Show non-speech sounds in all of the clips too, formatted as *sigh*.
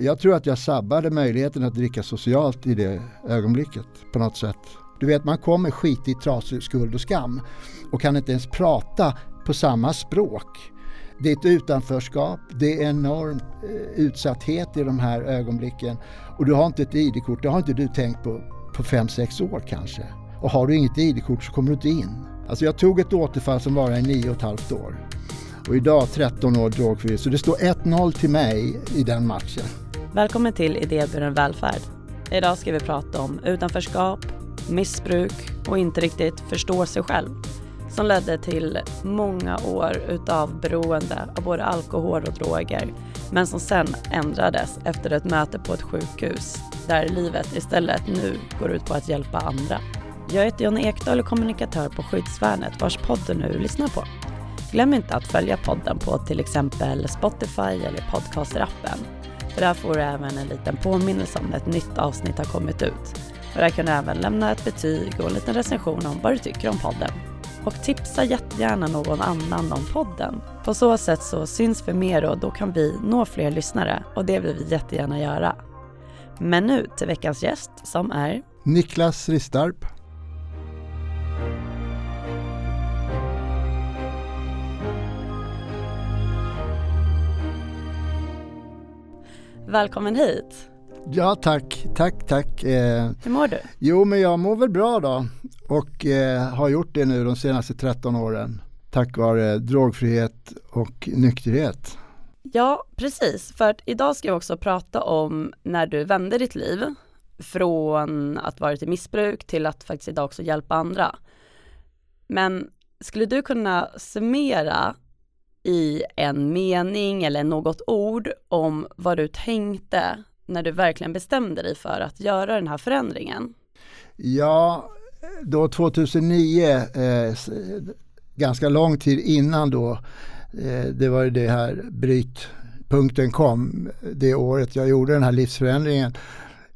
Jag tror att jag sabbade möjligheten att dricka socialt i det ögonblicket på något sätt. Du vet, man kommer skitig, trasig, skuld och skam och kan inte ens prata på samma språk. Det är ett utanförskap, det är enorm eh, utsatthet i de här ögonblicken och du har inte ett ID-kort, det har inte du tänkt på på 5-6 år kanske. Och har du inget ID-kort så kommer du inte in. Alltså jag tog ett återfall som varade i 9,5 år. Och idag 13 år drogfri. Så det står 1-0 till mig i den matchen. Välkommen till Idéburen välfärd. Idag ska vi prata om utanförskap, missbruk och inte riktigt förstå sig själv som ledde till många år utav beroende av både alkohol och droger men som sen ändrades efter ett möte på ett sjukhus där livet istället nu går ut på att hjälpa andra. Jag heter Jonna Ekdahl och kommunikatör på Skyddsvärnet vars podd du nu lyssnar på. Glöm inte att följa podden på till exempel Spotify eller podcasterappen. För där får du även en liten påminnelse om när ett nytt avsnitt har kommit ut. Och där kan du även lämna ett betyg och en liten recension om vad du tycker om podden. Och tipsa jättegärna någon annan om podden. På så sätt så syns vi mer och då kan vi nå fler lyssnare och det vill vi jättegärna göra. Men nu till veckans gäst som är Niklas Ristarp. Välkommen hit! Ja tack, tack, tack. Eh, Hur mår du? Jo men jag mår väl bra då och eh, har gjort det nu de senaste 13 åren tack vare drogfrihet och nykterhet. Ja, precis. För att idag ska vi också prata om när du vände ditt liv från att vara i missbruk till att faktiskt idag också hjälpa andra. Men skulle du kunna summera i en mening eller något ord om vad du tänkte när du verkligen bestämde dig för att göra den här förändringen? Ja, då 2009, eh, ganska lång tid innan då, eh, det var ju det här brytpunkten kom, det året jag gjorde den här livsförändringen.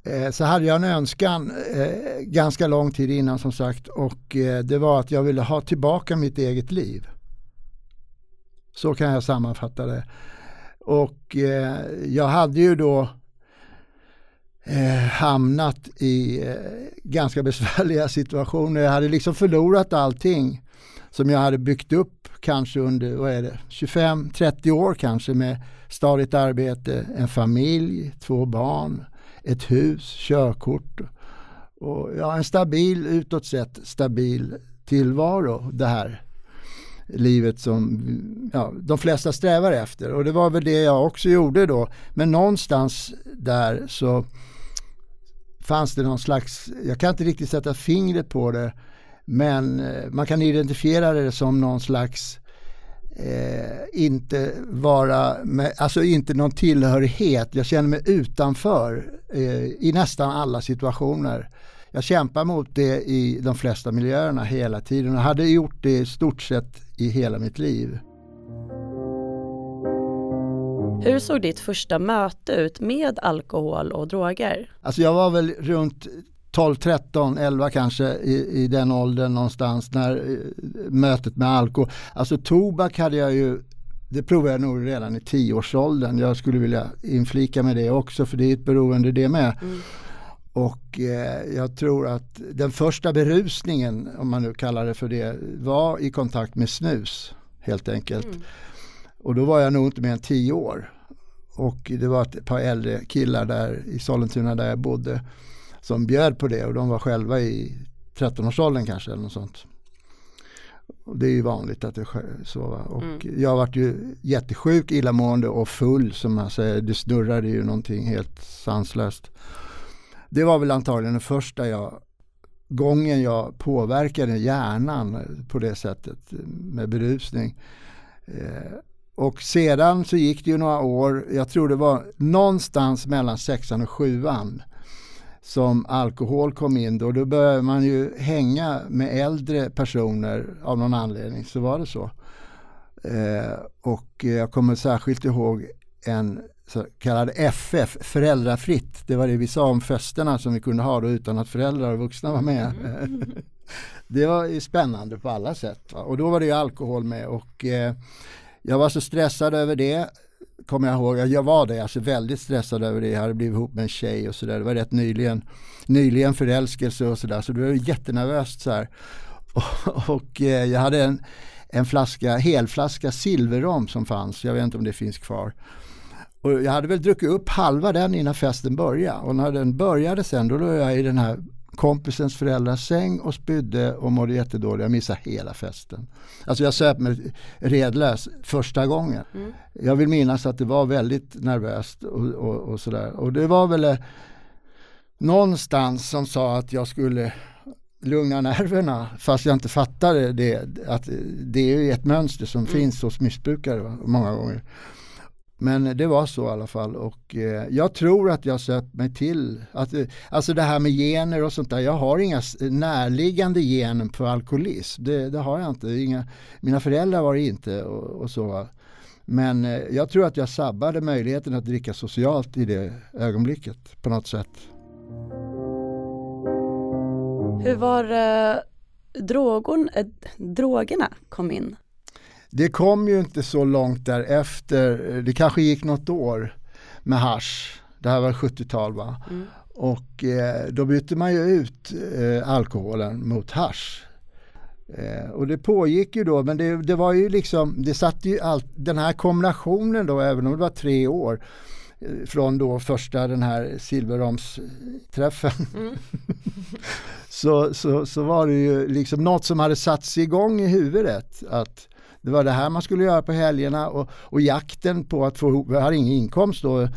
Eh, så hade jag en önskan eh, ganska lång tid innan som sagt och eh, det var att jag ville ha tillbaka mitt eget liv. Så kan jag sammanfatta det. Och eh, jag hade ju då eh, hamnat i eh, ganska *laughs* besvärliga situationer. Jag hade liksom förlorat allting som jag hade byggt upp kanske under vad är det, 25-30 år kanske med stadigt arbete, en familj, två barn, ett hus, körkort och ja, en stabil, utåt sett stabil tillvaro. Det här livet som ja, de flesta strävar efter och det var väl det jag också gjorde då. Men någonstans där så fanns det någon slags, jag kan inte riktigt sätta fingret på det, men eh, man kan identifiera det som någon slags eh, inte vara, med, alltså inte någon tillhörighet. Jag känner mig utanför eh, i nästan alla situationer. Jag kämpar mot det i de flesta miljöerna hela tiden och hade gjort det i stort sett i hela mitt liv. Hur såg ditt första möte ut med alkohol och droger? Alltså jag var väl runt 12, 13, 11 kanske i, i den åldern någonstans när eh, mötet med alkohol. Alltså tobak hade jag ju det provade jag nog redan i tioårsåldern. Jag skulle vilja inflika med det också för det är ett beroende det med. Mm. Och eh, jag tror att den första berusningen, om man nu kallar det för det, var i kontakt med snus helt enkelt. Mm. Och då var jag nog inte mer än tio år. Och det var ett par äldre killar där i Sollentuna där jag bodde som bjöd på det och de var själva i 13-årsåldern kanske eller något sånt. Och det är ju vanligt att det är så. Och mm. jag varit ju jättesjuk, illamående och full som man säger. Det snurrade ju någonting helt sanslöst. Det var väl antagligen den första jag, gången jag påverkade hjärnan på det sättet med berusning. Eh, och sedan så gick det ju några år, jag tror det var någonstans mellan sexan och sjuan som alkohol kom in då. Då började man ju hänga med äldre personer av någon anledning, så var det så. Eh, och jag kommer särskilt ihåg en så kallad FF, föräldrafritt. Det var det vi sa om festerna som vi kunde ha då utan att föräldrar och vuxna var med. Mm. *laughs* det var ju spännande på alla sätt. Va? Och då var det ju alkohol med och eh, jag var så stressad över det kommer jag ihåg, jag var det, alltså väldigt stressad över det. Jag hade blivit ihop med en tjej och sådär. Det var rätt nyligen, nyligen förälskelse och sådär. Så det var jättenervöst så här. Och, *laughs* och eh, jag hade en, en flaska, helflaska silverrom som fanns. Jag vet inte om det finns kvar. Och jag hade väl druckit upp halva den innan festen började. Och när den började sen då låg jag i den här kompisens föräldrars säng och spydde och mådde jättedåligt. Jag missade hela festen. Alltså jag söp mig redlös första gången. Mm. Jag vill minnas att det var väldigt nervöst och, och, och sådär. Och det var väl eh, någonstans som sa att jag skulle lugna nerverna fast jag inte fattade det. Att det är ett mönster som mm. finns hos missbrukare många gånger. Men det var så i alla fall och eh, jag tror att jag sökt mig till, att, eh, alltså det här med gener och sånt där, jag har inga närliggande gener för alkoholism, det, det, har jag inte. Inga, mina föräldrar var det inte och, och så. Men eh, jag tror att jag sabbade möjligheten att dricka socialt i det ögonblicket på något sätt. Hur var eh, drogon, eh, drogerna kom in? Det kom ju inte så långt därefter. Det kanske gick något år med hash. Det här var 70-tal va? Mm. Och eh, då bytte man ju ut eh, alkoholen mot hash. Eh, och det pågick ju då men det, det var ju liksom, det satte ju allt, den här kombinationen då även om det var tre år eh, från då första den här silverromsträffen. Mm. *laughs* så, så, så var det ju liksom något som hade satts igång i huvudet. Att det var det här man skulle göra på helgerna och, och jakten på att få ihop, jag hade ingen inkomst då,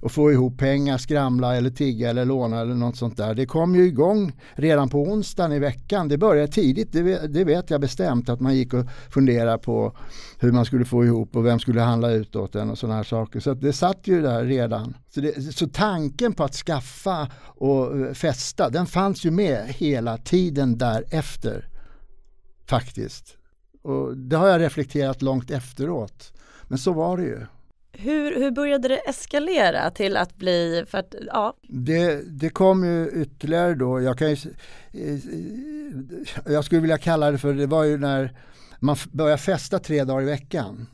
och få ihop pengar, skramla eller tigga eller låna eller något sånt där. Det kom ju igång redan på onsdagen i veckan. Det började tidigt, det, det vet jag bestämt att man gick och funderade på hur man skulle få ihop och vem skulle handla ut åt en och sådana här saker. Så det satt ju där redan. Så, det, så tanken på att skaffa och eh, festa, den fanns ju med hela tiden därefter. Faktiskt. Och det har jag reflekterat långt efteråt. Men så var det ju. Hur, hur började det eskalera till att bli, för att, ja. Det, det kom ju ytterligare då, jag kan ju, jag skulle vilja kalla det för, det var ju när man började festa tre dagar i veckan.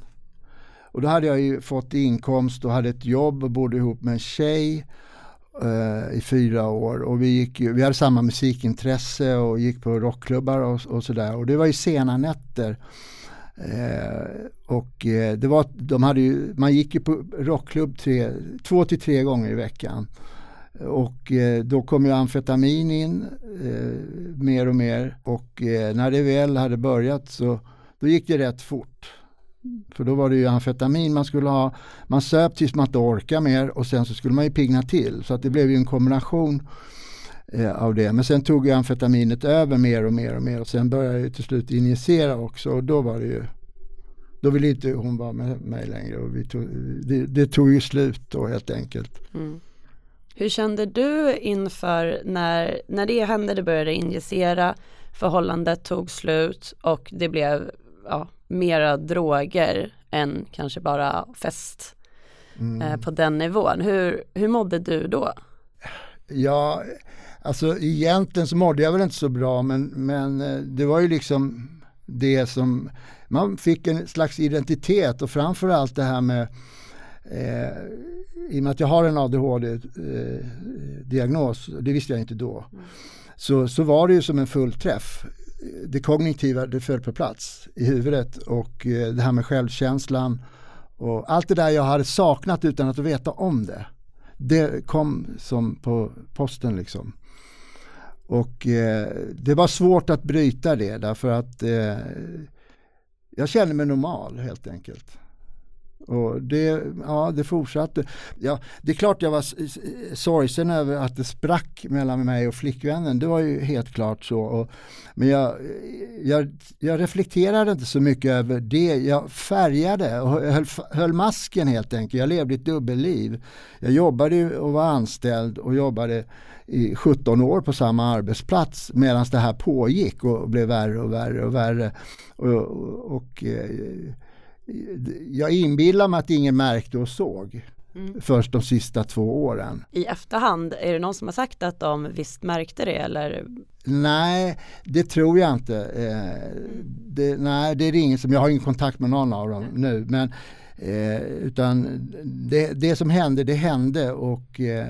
Och då hade jag ju fått inkomst och hade ett jobb och bodde ihop med en tjej eh, i fyra år. Och vi, gick vi hade samma musikintresse och gick på rockklubbar och, och sådär. Och det var ju sena nätter. Eh, och eh, det var, de hade ju, man gick ju på rockklubb tre, två till tre gånger i veckan. Och eh, då kom ju amfetamin in eh, mer och mer och eh, när det väl hade börjat så då gick det rätt fort. För då var det ju amfetamin man skulle ha. Man söp tills man inte orkade mer och sen så skulle man ju pigna till. Så att det blev ju en kombination eh, av det. Men sen tog ju amfetaminet över mer och mer och mer och sen började jag till slut injicera också och då var det ju då ville inte hon vara med mig längre och vi tog, det, det tog ju slut då helt enkelt. Mm. Hur kände du inför när, när det hände, det började injicera, förhållandet tog slut och det blev ja, mera droger än kanske bara fest mm. eh, på den nivån. Hur, hur mådde du då? Ja, alltså egentligen så mådde jag väl inte så bra men, men eh, det var ju liksom det som man fick en slags identitet och framförallt det här med eh, i och med att jag har en ADHD-diagnos, eh, det visste jag inte då, mm. så, så var det ju som en fullträff det kognitiva det föll på plats i huvudet och eh, det här med självkänslan och allt det där jag hade saknat utan att veta om det. Det kom som på posten liksom. Och eh, det var svårt att bryta det därför att eh, jag kände mig normal helt enkelt. Och det, ja, det fortsatte. Ja, det är klart jag var sorgsen över att det sprack mellan mig och flickvännen. Det var ju helt klart så. Och, men jag, jag, jag, reflekterade inte så mycket över det. Jag färgade och höll, höll masken helt enkelt. Jag levde ett dubbelliv. Jag jobbade och var anställd och jobbade i 17 år på samma arbetsplats medan det här pågick och blev värre och värre och värre. och, och, och eh, jag inbillar mig att ingen märkte och såg. Mm. Först de sista två åren. I efterhand, är det någon som har sagt att de visst märkte det eller? Nej, det tror jag inte. Eh, det, nej, det är ingen som, jag har ingen kontakt med någon av dem nu. Men Eh, utan det, det, som hände, det hände och eh,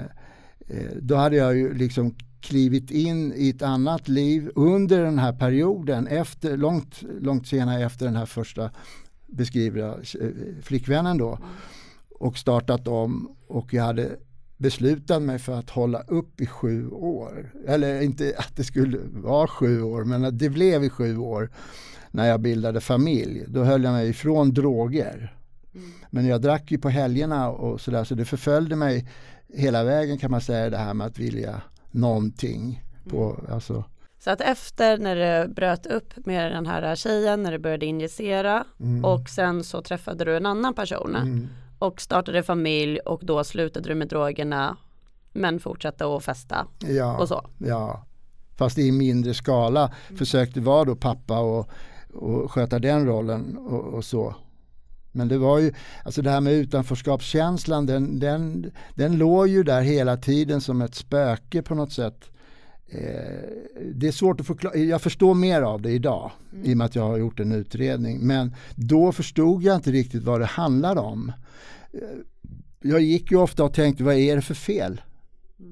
eh, då hade jag ju liksom klivit in i ett annat liv under den här perioden, efter, långt, långt senare efter den här första beskrivna eh, flickvännen då och startat om och jag hade beslutat mig för att hålla upp i sju år. Eller inte att det skulle vara sju år men att det blev i sju år när jag bildade familj. Då höll jag mig ifrån droger. Mm. Men jag drack ju på helgerna och sådär så det förföljde mig hela vägen kan man säga det här med att vilja någonting. På, mm. alltså. Så att efter när du bröt upp med den här tjejen, när du började injicera mm. och sen så träffade du en annan person mm. och startade familj och då slutade du med drogerna men fortsatte att festa ja, och så. Ja, fast i mindre skala mm. försökte vara då pappa och, och sköta den rollen och, och så. Men det var ju, alltså det här med utanförskapskänslan den, den, den låg ju där hela tiden som ett spöke på något sätt. Eh, det är svårt att förklara, jag förstår mer av det idag mm. i och med att jag har gjort en utredning. Men då förstod jag inte riktigt vad det handlade om. Eh, jag gick ju ofta och tänkte, vad är det för fel?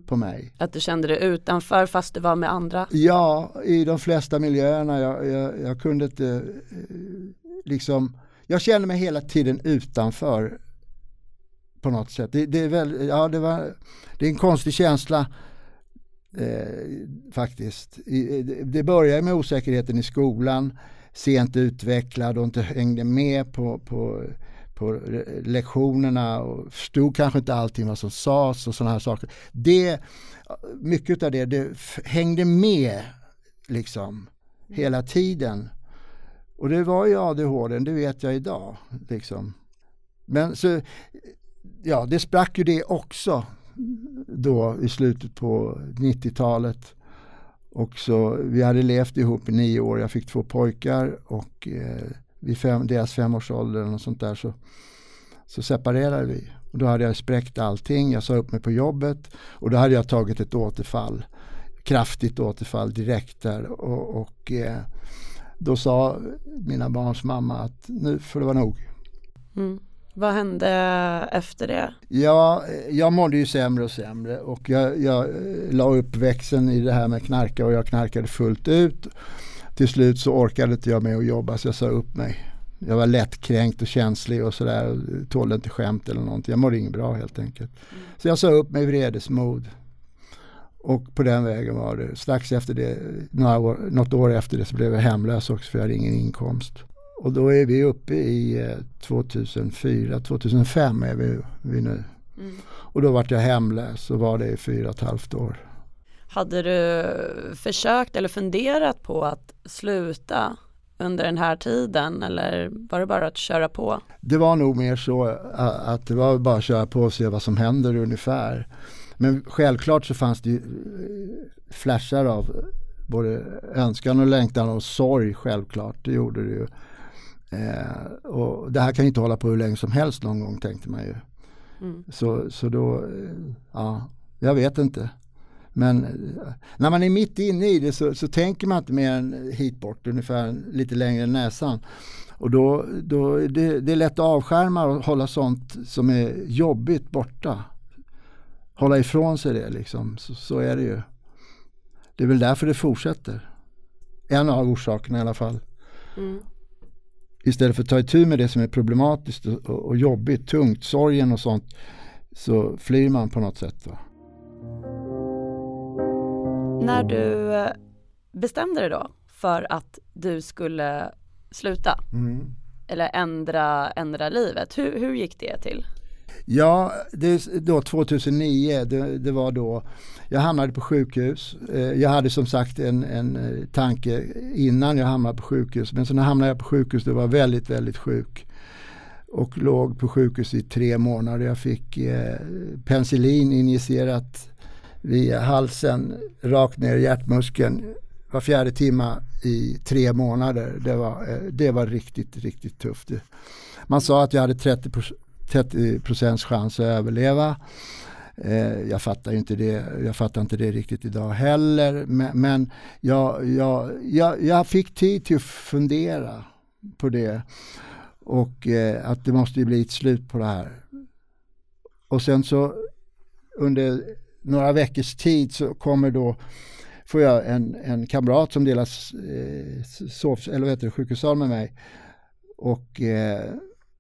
på mig. Att du kände dig utanför fast du var med andra? Ja, i de flesta miljöerna. Jag, jag, jag kunde inte eh, liksom jag känner mig hela tiden utanför på något sätt. Det, det är, väl, ja, det, var, det är en konstig känsla eh, faktiskt. Det började med osäkerheten i skolan, sent utvecklad och inte hängde med på, på, på lektionerna och förstod kanske inte allting vad som sades och sådana här saker. Det, mycket av det, det hängde med liksom hela tiden. Och det var ju ADHD, det vet jag idag. Liksom. Men så, ja, det sprack ju det också då i slutet på 90-talet. Och så, vi hade levt ihop i nio år, jag fick två pojkar och eh, vid fem, deras femårsålder och sånt där så, så separerade vi. Och då hade jag spräckt allting, jag sa upp mig på jobbet och då hade jag tagit ett återfall. Kraftigt återfall direkt där och, och eh, då sa mina barns mamma att nu får det vara nog. Mm. Vad hände efter det? Ja, jag mådde ju sämre och sämre och jag, jag la upp växeln i det här med knarka och jag knarkade fullt ut. Till slut så orkade inte jag med att jobba så jag sa upp mig. Jag var lättkränkt och känslig och sådär. Tålde inte skämt eller någonting. Jag mådde inget bra helt enkelt. Mm. Så jag sa upp mig i vredesmod. Och på den vägen var det. Strax efter det, några år, något år efter det så blev jag hemlös också för jag hade ingen inkomst. Och då är vi uppe i 2004, eh, 2005 är vi, vi nu. Mm. Och då vart jag hemlös och var det i fyra och ett halvt år. Hade du försökt eller funderat på att sluta under den här tiden eller var det bara att köra på? Det var nog mer så att det var bara att köra på och se vad som händer ungefär. Men självklart så fanns det ju eh, flashar av både önskan och längtan och sorg självklart. Det gjorde det ju. Eh, och det här kan ju inte hålla på hur länge som helst någon gång tänkte man ju. Mm. Så, så då, eh, ja, jag vet inte. Men eh, när man är mitt inne i det så, så tänker man inte mer än hit bort, ungefär lite längre än näsan. Och då, då det, det är lätt att avskärma och hålla sånt som är jobbigt borta hålla ifrån sig det liksom. Så, så, är det ju. Det är väl därför det fortsätter. En av orsakerna i alla fall. Mm. Istället för att ta itu med det som är problematiskt och, och, jobbigt, tungt, sorgen och sånt. Så flyr man på något sätt. Då. När du eh, bestämde dig då för att du skulle sluta mm. eller ändra, ändra livet, hur, hur gick det till? Ja, det, då 2009, det, det, var då jag hamnade på sjukhus. Eh, jag hade som sagt en, en eh, tanke innan jag hamnade på sjukhus. Men så när jag hamnade på sjukhus, då var jag väldigt, väldigt sjuk. Och låg på sjukhus i tre månader. Jag fick eh, penicillin injicerat via halsen rakt ner i hjärtmuskeln var fjärde timma i tre månader. Det var, eh, det var riktigt, riktigt tufft. Man sa att jag hade 30 30 procents chans att överleva. Eh, jag fattar inte det, jag fattar inte det riktigt idag heller. Men, men jag, jag, jag, jag fick tid till att fundera på det. Och eh, att det måste ju bli ett slut på det här. Och sen så under några veckors tid så kommer då får jag en, en kamrat som delar eh, sov, eller vad heter det, sjukhussal med mig. Och eh,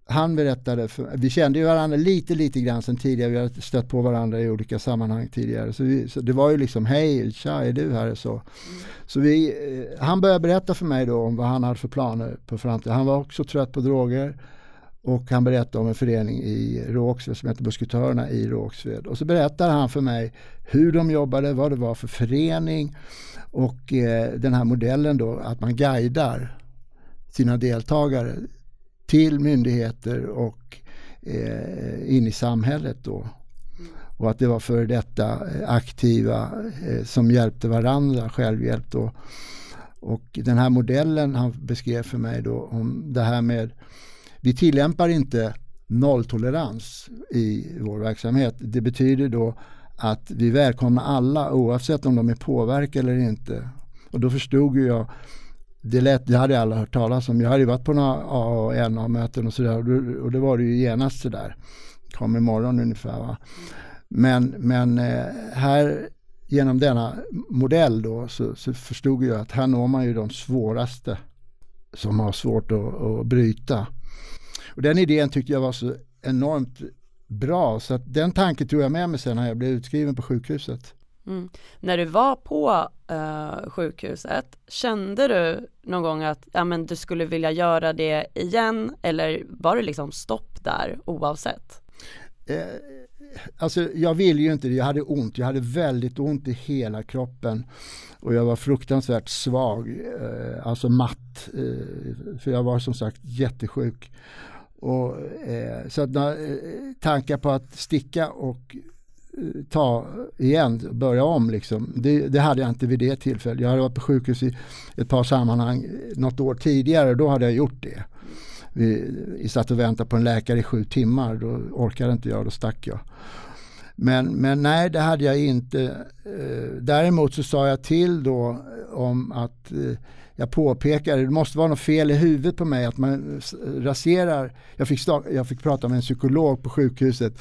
han berättade, för, vi kände ju varandra lite lite grann sen tidigare, vi hade stött på varandra i olika sammanhang tidigare. Så, vi, så det var ju liksom, hej, tja, är du här? Så, så vi, eh, han började berätta för mig då om vad han hade för planer på framtiden. Han var också trött på droger och han berättade om en förening i Rågsved som heter Buskutörerna i Rågsved. Och så berättade han för mig hur de jobbade, vad det var för förening och eh, den här modellen då att man guidar sina deltagare till myndigheter och eh, in i samhället då. Och att det var för detta eh, aktiva eh, som hjälpte varandra, självhjälp då. Och den här modellen han beskrev för mig då om det här med vi tillämpar inte nolltolerans i vår verksamhet. Det betyder då att vi välkomnar alla oavsett om de är påverkade eller inte. Och då förstod jag det, lät, det hade alla hört talas om. Jag hade ju varit på några A och NA-möten och sådär och, och det var det ju genast sådär. Kom imorgon ungefär. Va? Men, men eh, här genom denna modell då så, så, förstod jag att här når man ju de svåraste som har svårt att, att bryta. Och den idén tyckte jag var så enormt bra så att den tanken tog jag med mig sen när jag blev utskriven på sjukhuset. Mm. När du var på uh, sjukhuset, kände du någon gång att ja, men du skulle vilja göra det igen eller var det liksom stopp där oavsett? Eh, alltså jag ville ju inte det, jag hade ont, jag hade väldigt ont i hela kroppen och jag var fruktansvärt svag, eh, alltså matt, eh, för jag var som sagt jättesjuk. Och, eh, så att, eh, tankar på att sticka och ta igen, börja om liksom. Det, det, hade jag inte vid det tillfället. Jag hade varit på sjukhus i ett par sammanhang något år tidigare och då hade jag gjort det. Vi, vi satt och väntade på en läkare i sju timmar, då orkade inte jag, då stack jag. Men, men nej, det hade jag inte. Eh, däremot så sa jag till då om att eh, jag påpekade, det måste vara något fel i huvudet på mig att man raserar. Jag fick, jag fick prata med en psykolog på sjukhuset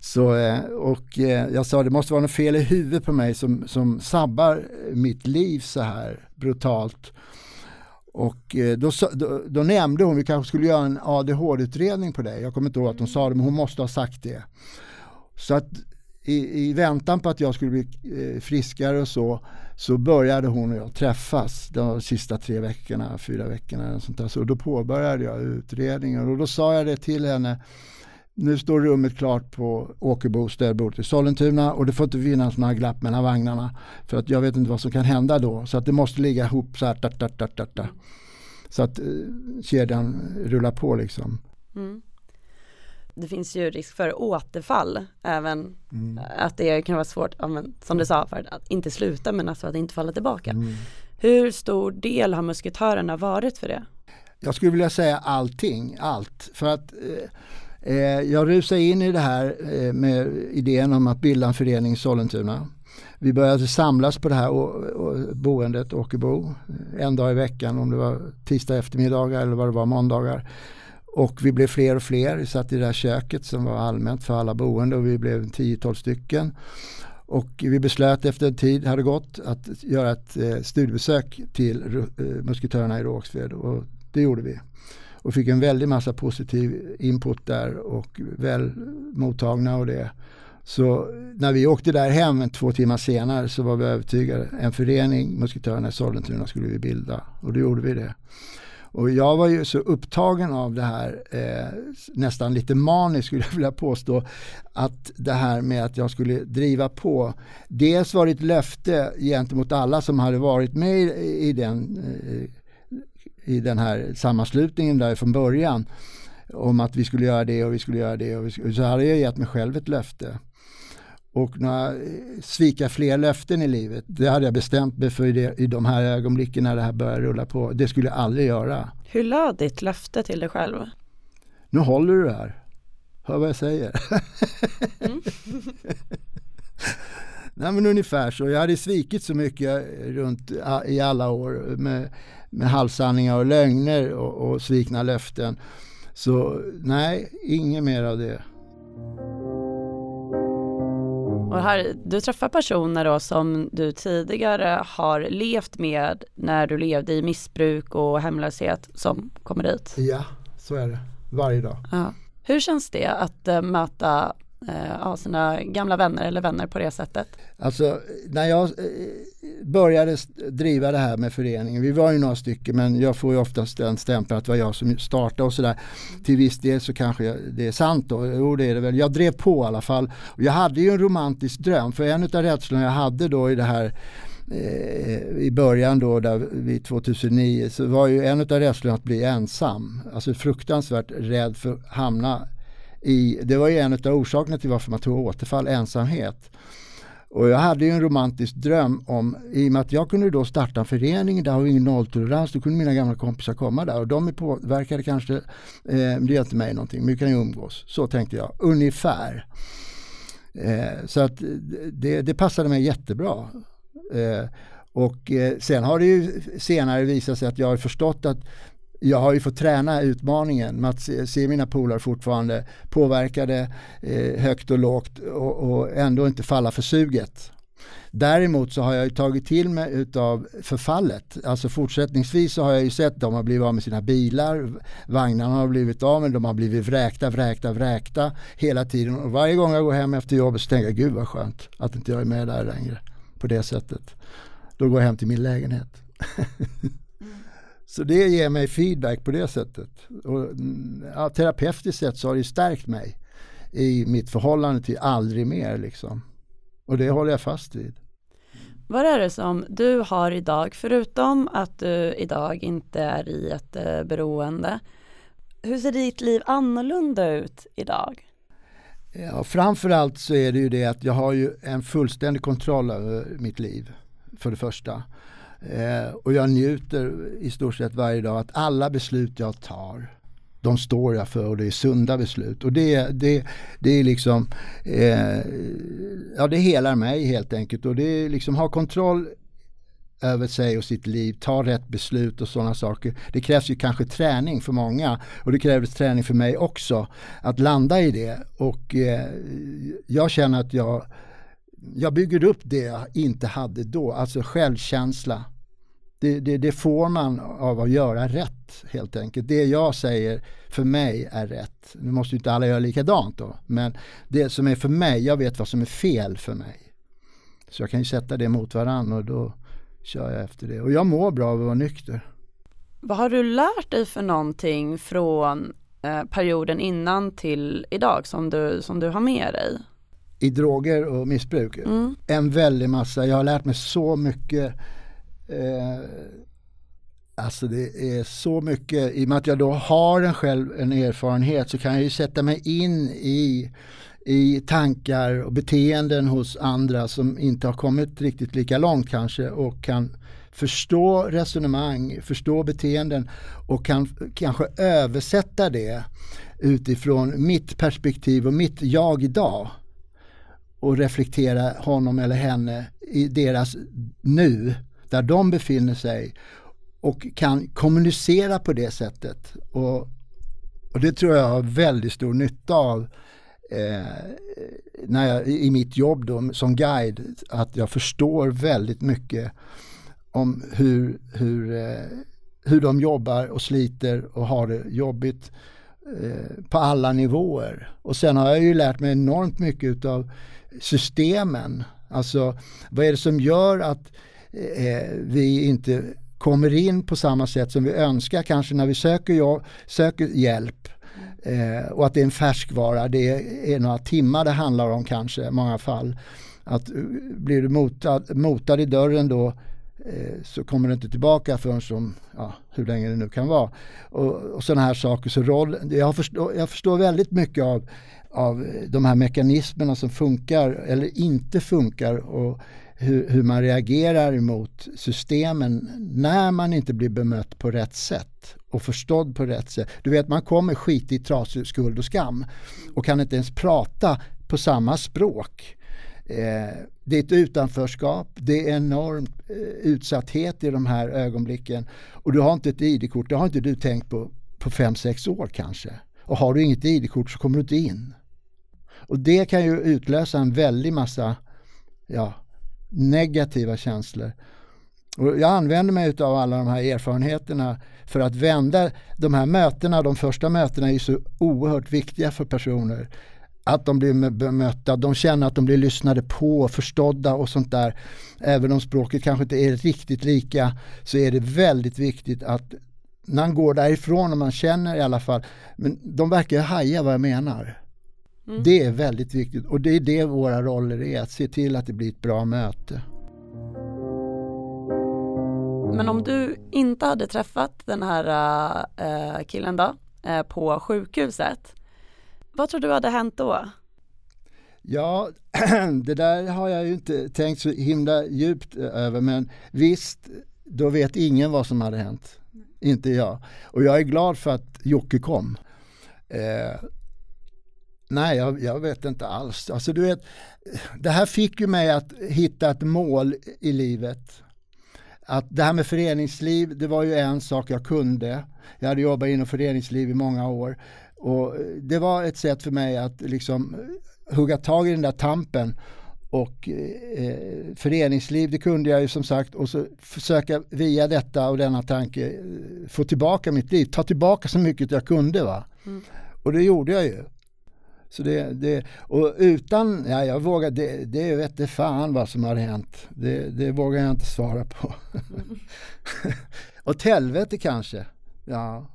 så, eh, och eh, jag sa det måste vara något fel i huvudet på mig som, som sabbar mitt liv så här brutalt. Och eh, då, då, då nämnde hon, vi kanske skulle göra en ADHD-utredning på dig. Jag kommer inte ihåg att hon sa det, men hon måste ha sagt det. Så att i, i väntan på att jag skulle bli eh, friskare och så, så började hon och jag träffas de sista tre veckorna, fyra veckorna. Och sånt där. Så då påbörjade jag utredningen och då sa jag det till henne. Nu står rummet klart på Åkerbo städbordet i Sollentuna och det får inte finnas några glapp mellan vagnarna. För att jag vet inte vad som kan hända då. Så att det måste ligga ihop så här. Da, da, da, da, Så att eh, kedjan rullar på liksom. Mm det finns ju risk för återfall även mm. att det kan vara svårt, ja, men, som du sa, för att inte sluta men alltså att inte falla tillbaka. Mm. Hur stor del har musketörerna varit för det? Jag skulle vilja säga allting, allt. För att eh, eh, jag rusade in i det här eh, med idén om att bilda en förening i Sollentuna. Vi började samlas på det här och, och boendet, Åkerbo, en dag i veckan om det var tisdag eftermiddagar eller vad det var måndagar. Och vi blev fler och fler. Vi satt i det här köket som var allmänt för alla boende och vi blev 10-12 stycken. Och vi beslöt efter en tid hade gått att göra ett eh, studiebesök till eh, musketörerna i Rågsved och det gjorde vi. Och fick en väldig massa positiv input där och väl mottagna och det. Så när vi åkte där hem två timmar senare så var vi övertygade. En förening, Musketörerna i Sollentuna skulle vi bilda och då gjorde vi det. Och jag var ju så upptagen av det här, eh, nästan lite maniskt skulle jag vilja påstå, att det här med att jag skulle driva på. Dels var det ett löfte gentemot alla som hade varit med i, i den, eh, i den här sammanslutningen där från början om att vi skulle göra det och vi skulle göra det. Och vi, så hade jag gett mig själv ett löfte. Och några, svika fler löften i livet, det hade jag bestämt mig för i, det, i de här ögonblicken när det här började rulla på. Det skulle jag aldrig göra. Hur löd ditt löfte till dig själv? Nu håller du det här. Hör vad jag säger. Mm. *laughs* Nej men ungefär så. Jag hade svikit så mycket runt i alla år med, med halvsanningar och lögner och, och svikna löften. Så nej, inget mer av det. Och här, du träffar personer då som du tidigare har levt med när du levde i missbruk och hemlöshet som kommer dit? Ja, så är det. Varje dag. Ja. Hur känns det att uh, Eh, av sina gamla vänner eller vänner på det sättet? Alltså när jag eh, började driva det här med föreningen, vi var ju några stycken men jag får ju oftast den stämpeln att det var jag som startade och sådär. Till viss del så kanske det är sant då, jo det är det väl. Jag drev på i alla fall. Jag hade ju en romantisk dröm för en av rädslorna jag hade då i det här eh, i början då, där vid 2009, så var ju en av rädslorna att bli ensam. Alltså fruktansvärt rädd för att hamna i, det var ju en av orsakerna till varför man tog återfall, ensamhet. Och jag hade ju en romantisk dröm om, i och med att jag kunde då starta en förening, där har vi ingen nolltolerans, då kunde mina gamla kompisar komma där och de är påverkade kanske, eh, det gör inte mig någonting, men vi kan ju umgås. Så tänkte jag, ungefär. Eh, så att det, det passade mig jättebra. Eh, och eh, sen har det ju senare visat sig att jag har förstått att jag har ju fått träna utmaningen med att se, se mina polare fortfarande påverkade eh, högt och lågt och, och, ändå inte falla för suget. Däremot så har jag ju tagit till mig utav förfallet. Alltså fortsättningsvis så har jag ju sett de har blivit av med sina bilar, vagnarna har blivit av med, de har blivit vräkta, vräkta, vräkta hela tiden. Och varje gång jag går hem efter jobbet så tänker jag, gud vad skönt att inte jag är med där längre på det sättet. Då går jag hem till min lägenhet. *laughs* Så det ger mig feedback på det sättet. Och, ja, terapeutiskt sett så har det stärkt mig i mitt förhållande till aldrig mer liksom. Och det håller jag fast vid. Vad är det som du har idag, förutom att du idag inte är i ett eh, beroende? Hur ser ditt liv annorlunda ut idag? Ja, framförallt så är det ju det att jag har ju en fullständig kontroll över mitt liv. För det första. Eh, och jag njuter i stort sett varje dag att alla beslut jag tar de står jag för och det är sunda beslut. Och det, det, det är liksom, eh, ja det helar mig helt enkelt. Och det är liksom ha kontroll över sig och sitt liv, ta rätt beslut och sådana saker. Det krävs ju kanske träning för många och det krävdes träning för mig också att landa i det. Och eh, jag känner att jag, jag bygger upp det jag inte hade då, alltså självkänsla. Det, det, det, får man av att göra rätt helt enkelt. Det jag säger för mig är rätt. Nu måste ju inte alla göra likadant då, men det som är för mig, jag vet vad som är fel för mig. Så jag kan ju sätta det mot varandra och då kör jag efter det. Och jag mår bra av att vara nykter. Vad har du lärt dig för någonting från eh, perioden innan till idag som du, som du har med dig? I droger och missbruk? Mm. En väldig massa. Jag har lärt mig så mycket. Eh, alltså det är så mycket. I och med att jag då har en själv en erfarenhet så kan jag ju sätta mig in i i tankar och beteenden hos andra som inte har kommit riktigt lika långt kanske och kan förstå resonemang, förstå beteenden och kan kanske översätta det utifrån mitt perspektiv och mitt jag idag och reflektera honom eller henne i deras nu, där de befinner sig och kan kommunicera på det sättet. Och, och det tror jag har väldigt stor nytta av eh, när jag, i mitt jobb då, som guide att jag förstår väldigt mycket om hur, hur, eh, hur de jobbar och sliter och har det jobbigt eh, på alla nivåer. Och sen har jag ju lärt mig enormt mycket utav systemen. Alltså vad är det som gör att eh, vi inte kommer in på samma sätt som vi önskar kanske när vi söker, söker hjälp Eh, och att det är en färskvara, det är, är några timmar det handlar om kanske i många fall. Att eh, blir du motad, motad i dörren då eh, så kommer du inte tillbaka förrän som, ja, hur länge det nu kan vara. Och, och sådana här saker. Så roll, jag, förstår, jag förstår väldigt mycket av, av de här mekanismerna som funkar eller inte funkar och hur, hur, man reagerar mot systemen när man inte blir bemött på rätt sätt och förstådd på rätt sätt. Du vet man kommer skit i trasig skuld och skam och kan inte ens prata på samma språk. Eh, det är ett utanförskap, det är enorm eh, utsatthet i de här ögonblicken och du har inte ett ID-kort, det har inte du tänkt på på fem sex år kanske. Och har du inget ID-kort så kommer du inte in. Och det kan ju utlösa en väldig massa ja, negativa känslor. Och jag använder mig av alla de här erfarenheterna för att vända de här mötena. De första mötena är ju så oerhört viktiga för personer. Att de blir bemötta, de känner att de blir lyssnade på, förstådda och sånt där. Även om språket kanske inte är riktigt lika så är det väldigt viktigt att när man går därifrån och man känner i alla fall, men de verkar haja vad jag menar. Mm. Det är väldigt viktigt och det är det våra roller är, att se till att det blir ett bra möte. Men om du inte hade träffat den här äh, killen då, äh, på sjukhuset, vad tror du hade hänt då? Ja, *clears throat* det där har jag ju inte tänkt så himla djupt över men visst, då vet ingen vad som hade hänt. Inte jag. Och jag är glad för att Jocke kom. Eh, nej, jag, jag, vet inte alls. Alltså du vet, det här fick ju mig att hitta ett mål i livet att det här med föreningsliv, det var ju en sak jag kunde. Jag hade jobbat inom föreningsliv i många år och det var ett sätt för mig att liksom hugga tag i den där tampen och eh, föreningsliv, det kunde jag ju som sagt och så försöka via detta och denna tanke eh, få tillbaka mitt liv, ta tillbaka så mycket jag kunde. va. Mm. Och det gjorde jag ju. Så det, det, och utan, ja jag vågar, det, det vet fan vad som har hänt. Det, det vågar jag inte svara på. Mm. *laughs* Åt helvete kanske. Ja.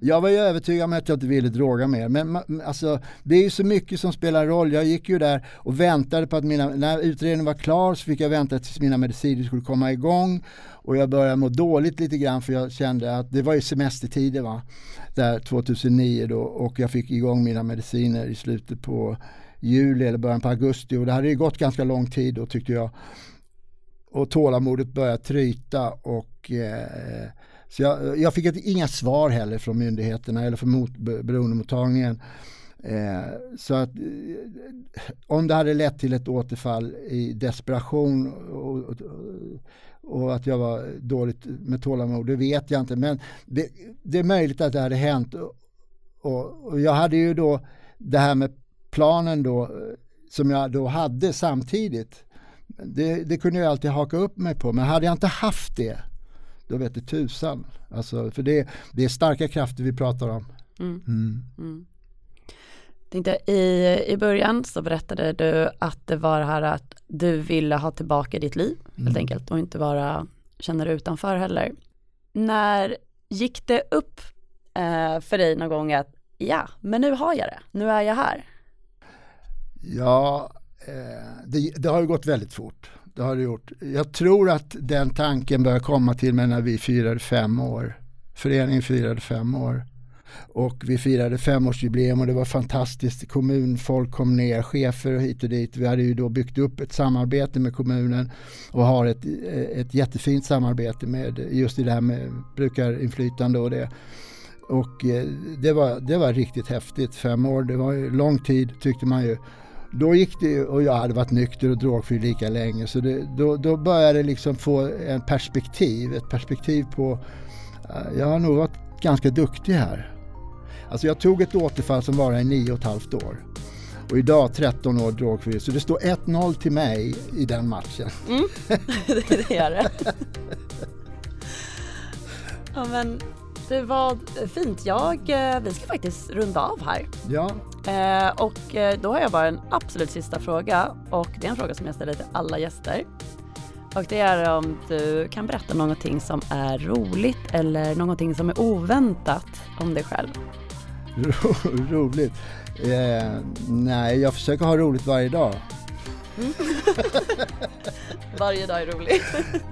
Jag var ju övertygad om att jag inte ville droga mer. Men alltså, det är ju så mycket som spelar roll. Jag gick ju där och väntade på att mina, när utredningen var klar så fick jag vänta tills mina mediciner skulle komma igång. Och jag började må dåligt lite grann för jag kände att det var ju semestertider va. Där 2009 då och jag fick igång mina mediciner i slutet på juli eller början på augusti och det hade ju gått ganska lång tid då tyckte jag. Och tålamodet började tryta och eh, så jag, jag fick ett, inga svar heller från myndigheterna eller från mot, beroendemottagningen. Eh, så att eh, om det hade lett till ett återfall i desperation och, och, och, att jag var dåligt med tålamod, det vet jag inte. Men det, det är möjligt att det hade hänt. Och, och, jag hade ju då det här med planen då eh, som jag då hade samtidigt. Det, det kunde jag alltid haka upp mig på, men hade jag inte haft det då vet det tusan. Alltså, för det, det är starka krafter vi pratar om. Mm. Mm. Mm. Tänkte, i, I början så berättade du att det var det här att du ville ha tillbaka ditt liv helt mm. enkelt och inte vara känna dig utanför heller. När gick det upp eh, för dig någon gång att ja, men nu har jag det, nu är jag här? Ja, eh, det, det har ju gått väldigt fort det har det gjort. Jag tror att den tanken började komma till mig när vi firade fem år. Föreningen firade fem år. Och vi firade femårsjubileum och det var fantastiskt. Kommunfolk kom ner, chefer och hit och dit. Vi hade ju då byggt upp ett samarbete med kommunen och har ett, ett jättefint samarbete med just i det här med brukarinflytande och det. Och eh, det var, det var riktigt häftigt. Fem år, det var ju lång tid tyckte man ju. Då gick det, och jag hade varit nykter och drogfri lika länge, så det, då, då började det liksom få en perspektiv, ett perspektiv på, uh, jag har nog varit ganska duktig här. Alltså jag tog ett återfall som var i nio och ett halvt år. Och idag 13 år drogfri, så det står 1-0 till mig i den matchen. Mm. *laughs* *laughs* det gör det. ja men det var fint. Jag, eh, vi ska faktiskt runda av här. Ja. Eh, och eh, då har jag bara en absolut sista fråga och det är en fråga som jag ställer till alla gäster. Och det är om du kan berätta någonting som är roligt eller någonting som är oväntat om dig själv. Ro *laughs* roligt? Eh, nej, jag försöker ha roligt varje dag. Mm. *laughs* varje dag är rolig.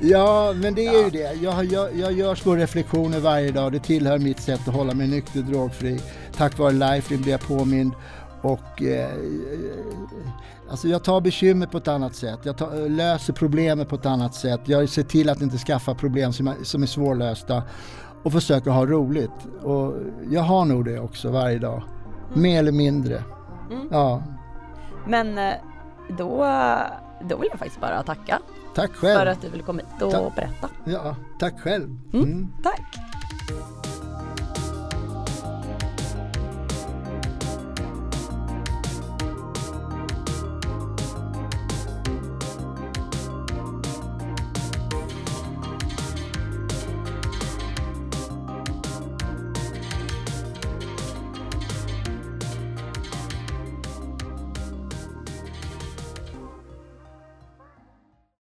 ja, men det är ja. ju det. Jag, jag, jag gör små reflektioner varje dag. Det tillhör mitt sätt att hålla mig nykter och drogfri. Tack vare Lifeline blir jag påmind. Och, eh, alltså jag tar bekymmer på ett annat sätt. Jag tar, löser problemen på ett annat sätt. Jag ser till att inte skaffa problem som, som är svårlösta och försöker ha roligt. Och jag har nog det också varje dag. Mm. Mer eller mindre. Mm. Ja. Men eh, då, då vill jag faktiskt bara tacka. Tack själv. För att du ville komma hit och Ta berätta. Ja, tack själv. Mm. Mm. Tack.